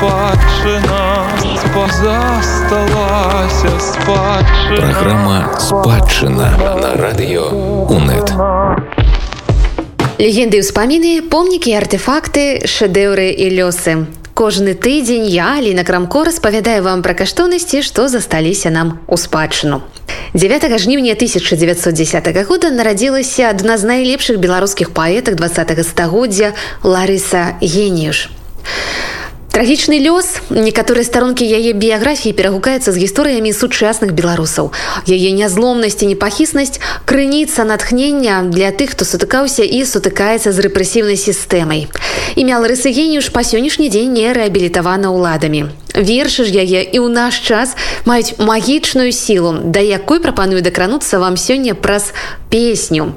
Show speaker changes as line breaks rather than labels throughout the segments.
спадчына засталася спадчына
Праграма спадчына на радыё УНэт.
Легенды ўспаміны, помнікі, артефакты, шэдэўры і лёсы. Кожны тыдзень я, Аліна Крамко, распавядаю вам пра каштоўнасці, што засталіся нам у спадчыну. 9 жніўня 1910 года нарадзілася адна з найлепшых беларускіх паэтак 20 стагоддзя Ларыса Геніюш. Трагічны лёс некаторыя старонкі яе біяграфіі перагукаюцца з гісторыямі сучасных беларусаў. Яе нязломнасць і непахіснасць крыніца натхнення для тых, хто сутыкаўся і сутыкаецца з рэпрэсіўнай сістэмай. Імя Ларысы Геніюш па сённяшні дзень не рэабілітавана ўладамі. Вершы ж яе і ў наш час маюць магічную сілу, да якой прапаную дакрануцца вам сёння праз песню.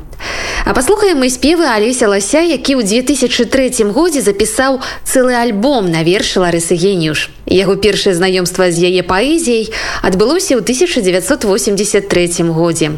А паслухаем мы спевы Алеся Лася, які ў 2003 годзе запісаў цэлы альбом на вершы Ларысы Геніюш. Яго першае знаёмства з яе паэзіяй адбылося ў 1983 годзе.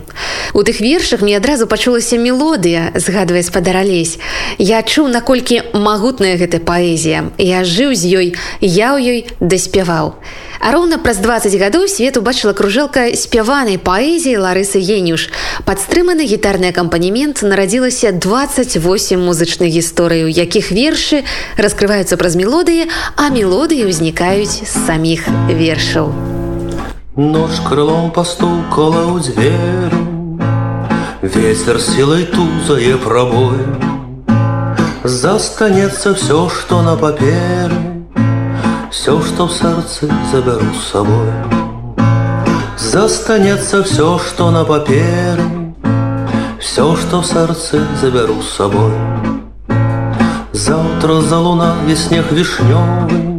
У тых вершах мне адразу пачулася мелодыя, згадвае спадар Алесь. Я чуў, наколькі магутная гэта паэзія. Я жыў з ёй, я ў ёй даспяваў. А роўна праз 20 гадоў свет убачыла кружэлка спяванай паэзіі Ларысы Геніюш. Падстрыманы гітарны акампанемент нарадзілася 28 музычных гісторый, у якіх вершы раскрываюцца праз мелодыі, а мелодыі ўзнікаюць з саміх вершаў.
Нож крылом постукала у дверу Ветер силой тузае пробой. Застанется все, что на папере. Все, что в сердце заберу с собой. Застанется все, что на папере. Все, что в сердце заберу с собой. Завтра за луна и снег вишневый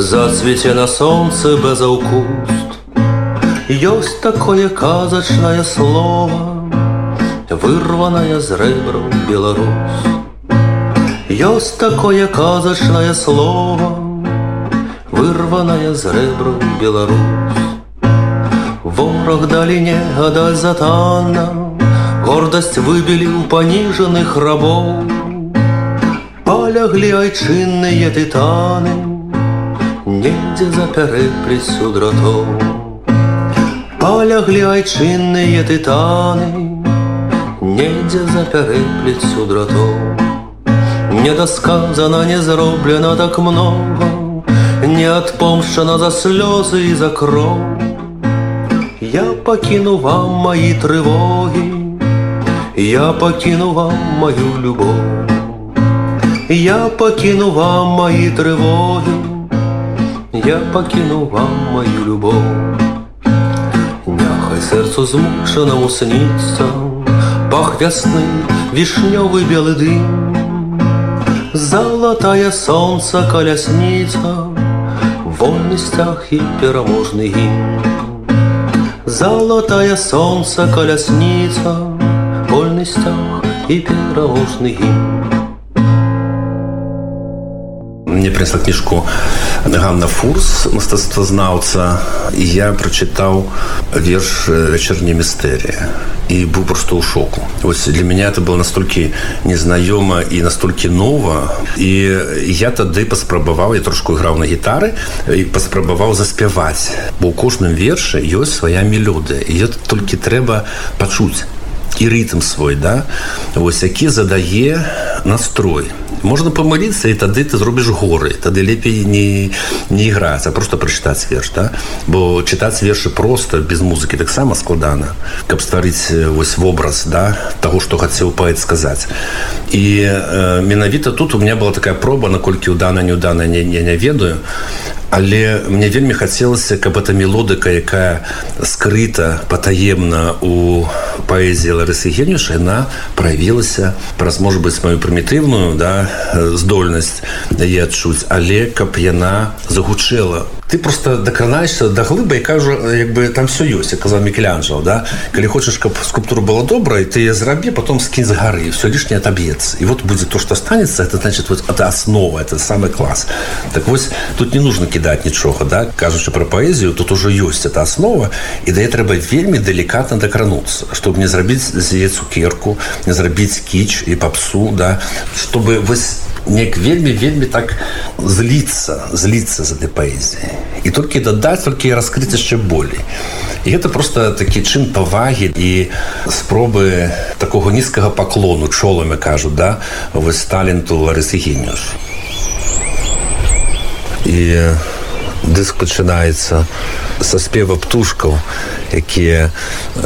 Зацвіце на солнце без укуст Ёсць такое казачнае слово Вырванае з рэбраў беларус. Ёсць такое казачнае слово Вырванае з рэбраў беларус. Вораг даліне гадаль затанна Гордасць выбілі ў паніжаных рабоў. Паляглі айчынныя тытаны недзе за пярэпліцю дратоў. Паляглі айчынныя тытаны, недзе за пярэпліцю дратоў. Недасказана не зроблена так многа, не адпомшчана за слёзы і за кроў. Я пакіну вам маі трывогі, Я пакіну вам маю любоў. Я пакіну вам маі трывогі, я пакіну вам мою любоў. Няхай сэрцу змучанаму сніцца, Пах вясны, вішнёвы белы дым. Залатае сонца калясніца, Вольны сцяг і пераможны гімн. Залатае сонца калясніца, Вольны сцяг і пераможны гімн.
Мне принесла книжку Ганна Фурс, мастацтвазнаўца, і я прачытаў верш вечерняя містэрія і быў просто ў шоку. Вось для меня это было настолькі незнаёма і настолькі нова. І я тады паспрабаваў, я трошку іграў на гітары і паспрабаваў заспяваць. Бо ў кожным вершы ёсць свая мелодыя. І толькі трэба пачуць і рытм свой да вось які задае настрой можна памыліцца і тады ты зробіш горы. Тады лепей не не іграць а просто прачытаць верш да? Бо чытаць вершы просто без музыкі таксама складана каб стварыць вось вобраз да того что хацеў паэт сказаць. І э, менавіта тут у меня была такая проба наколькі ўдана неудана не, не, не ведаю але мне вельмі хацелася каб эта мелодыка якая скрыта патаемна у паэзіі ларысы генюш яна праявілася праз может быть маю прымітыўную да здольнасць яе адчуць. Але каб яна загучэла ты просто дакранаешься да глыба і кажу як бы там все ёсць казаў мікелянжал да? Калі хочаш каб скульптура была добрая ты я зрабі потом скінь з гары все лишнее отоб'ецца і вот будет то что останется это значит вот это основа это самый класс так вось тут не нужно кидать нічога да? Кажучы про паэзію тут уже ёсць эта основа і да трэба вельмі делікатна дакрануцца чтобы не зрабіць з яе цукерку не зрабіць кіч і попсу да? Чтобы вось неяк вельмі вельмі так зліцца зліцца за этой паэзіяй. І толькі дадаць толькі раскрыць яшчэ болей. І гэта просто такі чын павагі і спробы такого нізкага паклону чолами кажу да вось таленту ларысы геніюш і дыск пачынаецца са спева птушкаў якія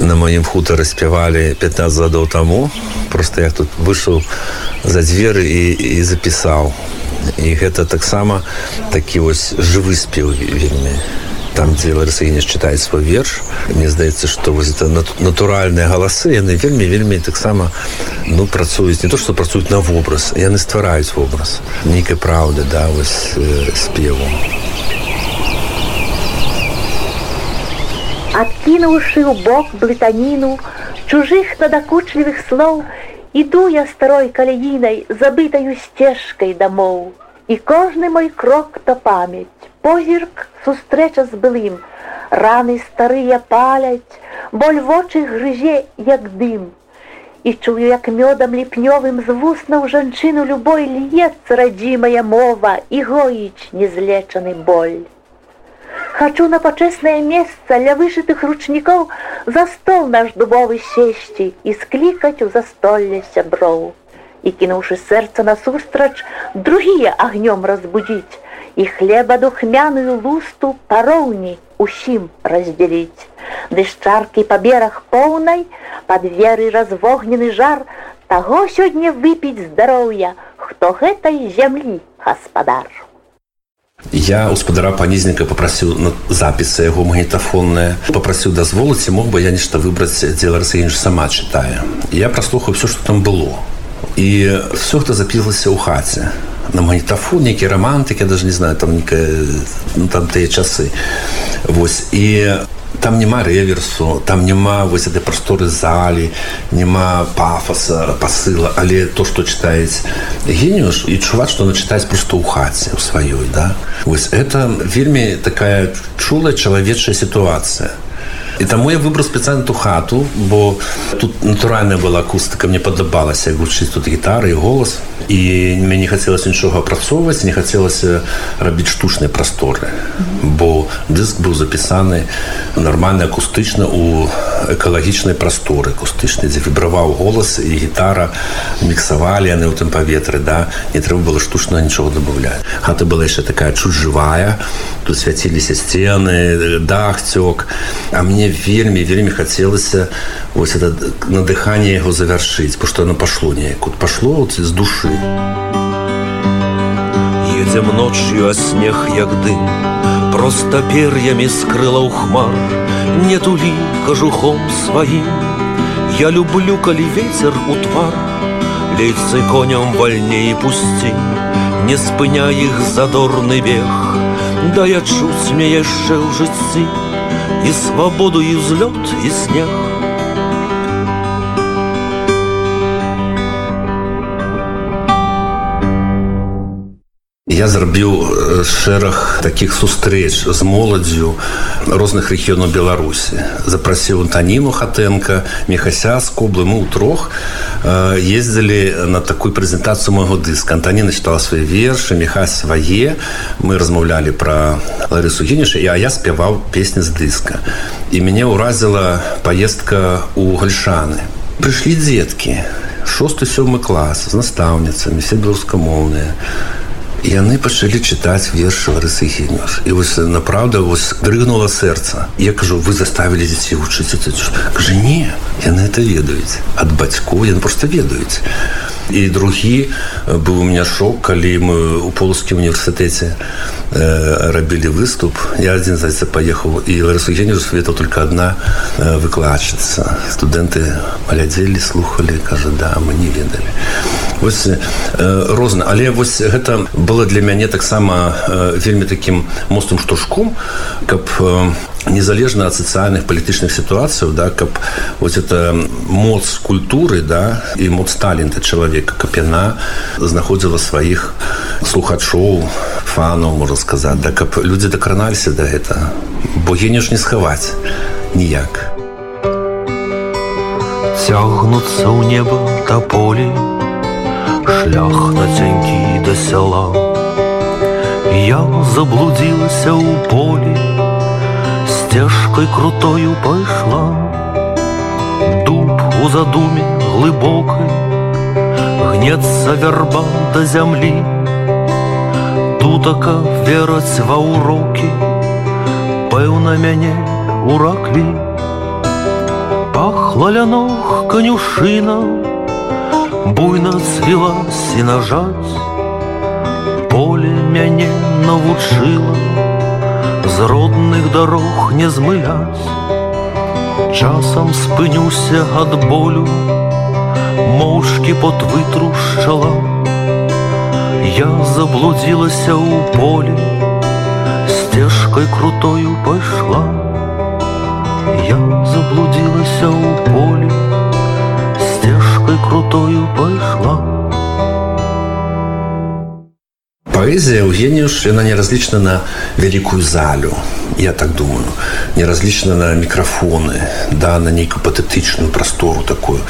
на маім хутары спявалі 15 гадоў таму. Просто я тут выйшаў за дзверы і, і запісаў. І гэта таксама такі вось жывы спеў вельмі. Там дзе ларысыгіня чытае свой верш. Мне здаецца што вось это натуральныя галасы яны вельмі вельмі таксама ну працуюць не то што працуюць на вобраз яны ствараюць вобраз. Нейкай праўды да вось э, спеву
Откинувши у бок блытаніну чужых надакучлівых слоў, іду я старой каляінай, забытаю сцежкай дамоў. І кожны мой крок то памяць, позірк сустрэча з былым, раны старыя паляць, боль вочы грызе, як дым. І чую, як мёдам ліпнёвым з вуснаў жанчыну любой льецца радзімая мова і гоіць незлечаны боль. Хочу на пачэснае месца ля вышытых ручнікоў за стол наш дубовы сесці і склікаць у застолле сяброў. І кінуўшы сэрца насустрач, другія агнём разбудзіць і хлеба духмяную лусту пароўні усім раздзяліць. Ды шчаркі па бераг поўнай, пад веры развогнены жар, таго сёння выпіць здароўя, хто гэтай зямлі гаспадар.
Я гаспадара панізніка попрасіў на запісы яго магнітафонныя попрасіў дазволыць мог бы я нешта выбраць дзе ларсаінж сама чытае. Я праслухаю все что там было. І все хто запілася ў хаце. На магнітафон нейкі романтыкі даже не знаю там некая ну, там тыя часы. Восьось і там няма реверсу там няма вось этой прасторы залі няма пафаса пасыла але то что чытаюць геніюш і чуваць что она чытаць просто ў хаце у сваёй да? Вось это вельмі такая чулая чалавечая сітуацыя і таму я выбраў спецыяльна ту хату бо тут натуральная была акустыка мне падабалася гучыць тут гітары і голас і мне не хацелася нічога апрацоўваць не хацелася рабіць штучнай прасторы бо дыск быў запісаны нармальна акустычна у экалагічнай прасторы акустычнай дзе вібраваў голас і гітара. Міксавалі яны ў тым паветры да. Не трэба было штучна нічога дабаўляць хата была яшчэ такая чуць жывая тут свяціліся сцены дах цёк а мне вельмі вельмі хацелася вось это надыханне яго завяршыць бо што оно пашло неяк. Вот пашло з душы.
Едзем ночью а снег як дым. Просто пер'ями скрыла ў хмар. Не тулі кажухом сваім. Я люблю калі ветер у твар. Лейцы коням вальней пусці. Не спыня іх задорны бег. Да я чуць мне яшчэ ў жыцці і свабоду і взлёт і снег.
Я зрабіў шэраг такіх сустрэч з моладдзю розных рэгіёнаў беларусі. Запрасіў антаніну хатэнка мехася з коблы мы ў трох ездзілі на такую прэзентацыю майго дыска. Антаніна чытала свае вершы меха свае. Мы размаўлялі пра ларысу геніша а я спяваў песні з дыска. І мяне ўразіла паездка ў гальшаны. Прыйшлі дзеткі шосты сёмы клас з настаўніцамі все беларускамоўныя яны пачалі чытаць верш ларысы генюш і вось направда вось дрыгнула сэрца я кажу вы заставілі дзяцей вучыць кажа не яны это ведаюць ад бацькоў яны просто ведаюць і другі быў у меня шок калі мы у полускім універсітэце э, рабілі выступ. Я адзін зайца паехаў і ларысу геню свету только одна э, выкладчыца студэнты малядзелі слухали кажа да мы не ведалі вось э, розна але вось гэта было для мяне таксама э, вельмі таким мостным штуршком каб э, незалежна ад сацыяльных палітычных сітуацыяў да каб вот это моц культуры да і моц талента чалавека каб яна знаходзіла сваіх слухачоў фанаў можна сказаць да каб людзі дакраналіся да гэта бо генеш не схаваць ніяк
цягнуцца ў неба та полі шлях на цянькі да сяла. Я заблудзілася ў полі, сцежкай крутою пайшла. Дуб у задуме глыбокай, гнецца вярба да зямлі. Тутака вераць ва ўрокі, пэўна мяне ураклі. Пахла ля ног конюшина, буйна цвіла сенажаць. Поле мяне навучыла, з родных дарог не змыляць. Часам спынюся ад болю, моўчкі пот вытрушчала. Я заблудзілася ў полі, сцежкай крутою пайшла. Я заблудзілася ў полі, сцежкай крутою пайшла.
Паэзія Евгеньевич, яна не разлічна на вялікую залю. Я так думаю, не разлічна на мікрафоны, да, на нейкую патэтычную прастору такую.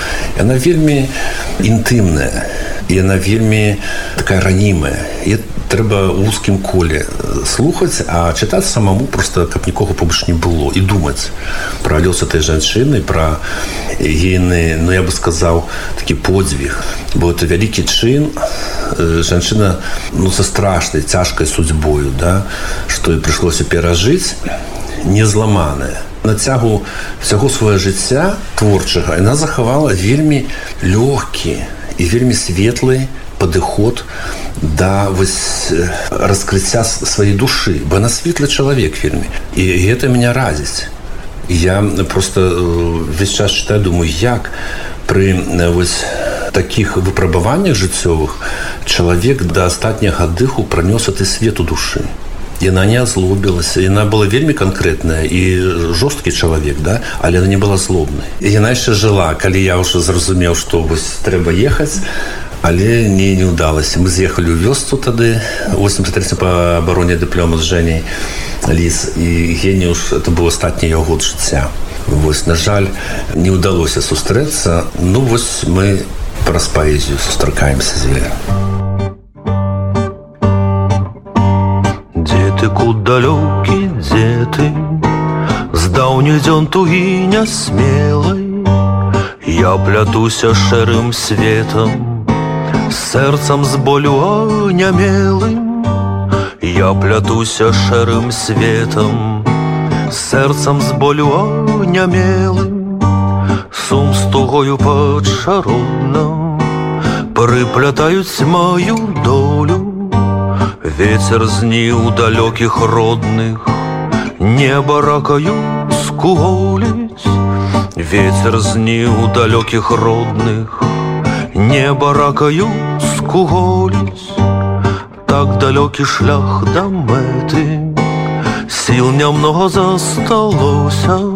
Яна вельмі інтымная, яна вельмі такая ранімая. І трэба ў узкім коле слухаць, а чытаць самому просто каб нікога побач не было і думаць пра лёс этой жанчыны, пра гейны, ну я бы сказаў такі подзвіг. Бо это вялікі чын жанчына ну са страшнай цяжкай судьбою, да, што і прыйшлося перажыць не зламаная на цягу всяго свое жыцця творчага яна захавала вельмі лёгкі і вельмі светлы падыход да вось раскрыцця сваёй душы бо на светлы чалавек вельмі і гэта меня разіць я просто весь час читаю думаю як пры вось таких выпрабаваннях жыццёвых чалавек да астатняга дыху пранёс ты свету душы. Яна не азлобілася яна была вельмі канкрэтная і жорсткі чалавек да але она не была злобнай яна яшчэ жыла калі я ўжо зразумеў што вось трэба ехаць але не не ўдалася мы з'ехалі ў вёсцу тады 83 по абароне дыплёма з жэней ліс і геніуш это быў астатні яго год жыцця. Вось на жаль не ўдалося сустрэцца ну вось мы праз паэзію сустракаемся з ве
Дзе ты куд далёкі дзе ты з даўніх дзён тугі нясмелай Я плятуся шэрым светом сэрцам з болю анямелым Я плятуся шэрым светом сэрцам з болю анямелым сум з тугою пачароўна прыплятаюць маю долю. Ветер зніў далёкіх родных. Неба ракаю скуголіць ветер зніў далёкіх родных. Неба ракаю скуголіць так далёкі шлях да мэты сіл нямнога засталося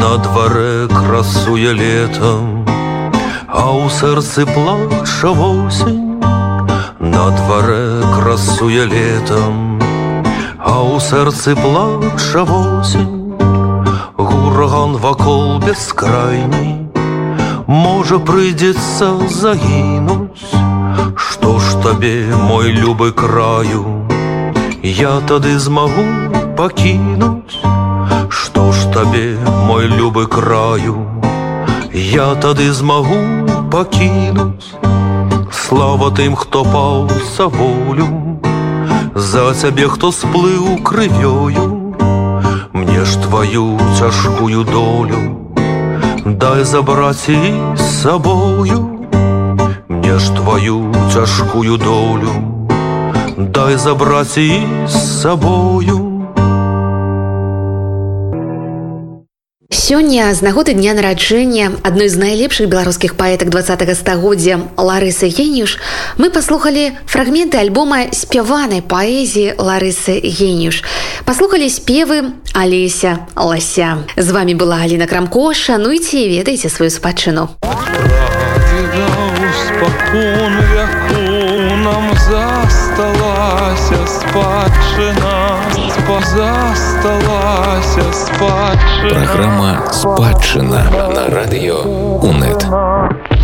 на дварэ красуе летом а ў сэрцы плача восень. На дварэ красуе летом а ў сэрцы плача восень. Гураган вакол бескрайней можа прыйдзецца загінуць. Што ж табе мой любы краю я тады змагу пакінуць. Што ж табе мой любы краю. Я тады змагу пакінуць Слава тым хто паў за волю за цябе хто сплыў крывёю мне ж твою цяжкую долю дай забраць і з сабою мне ж твою цяжкую долю дай забраць і з сабою
Сёння з нагоды дня нараджэння адной з найлепшых беларускіх паэтак два стагоддзя Ларысы Геніюш мы паслухалі фрагменты альбома спяванай паэзіі Ларысы Геніюш. Паслухалі спевы Алеся Лася. З вами была Аліна Крамко, шануйце і ведайце сваю спадчыну.
спакон вяку нам засталася спадчына засталася спадчына
Праграма спадчына на радыё УНэт.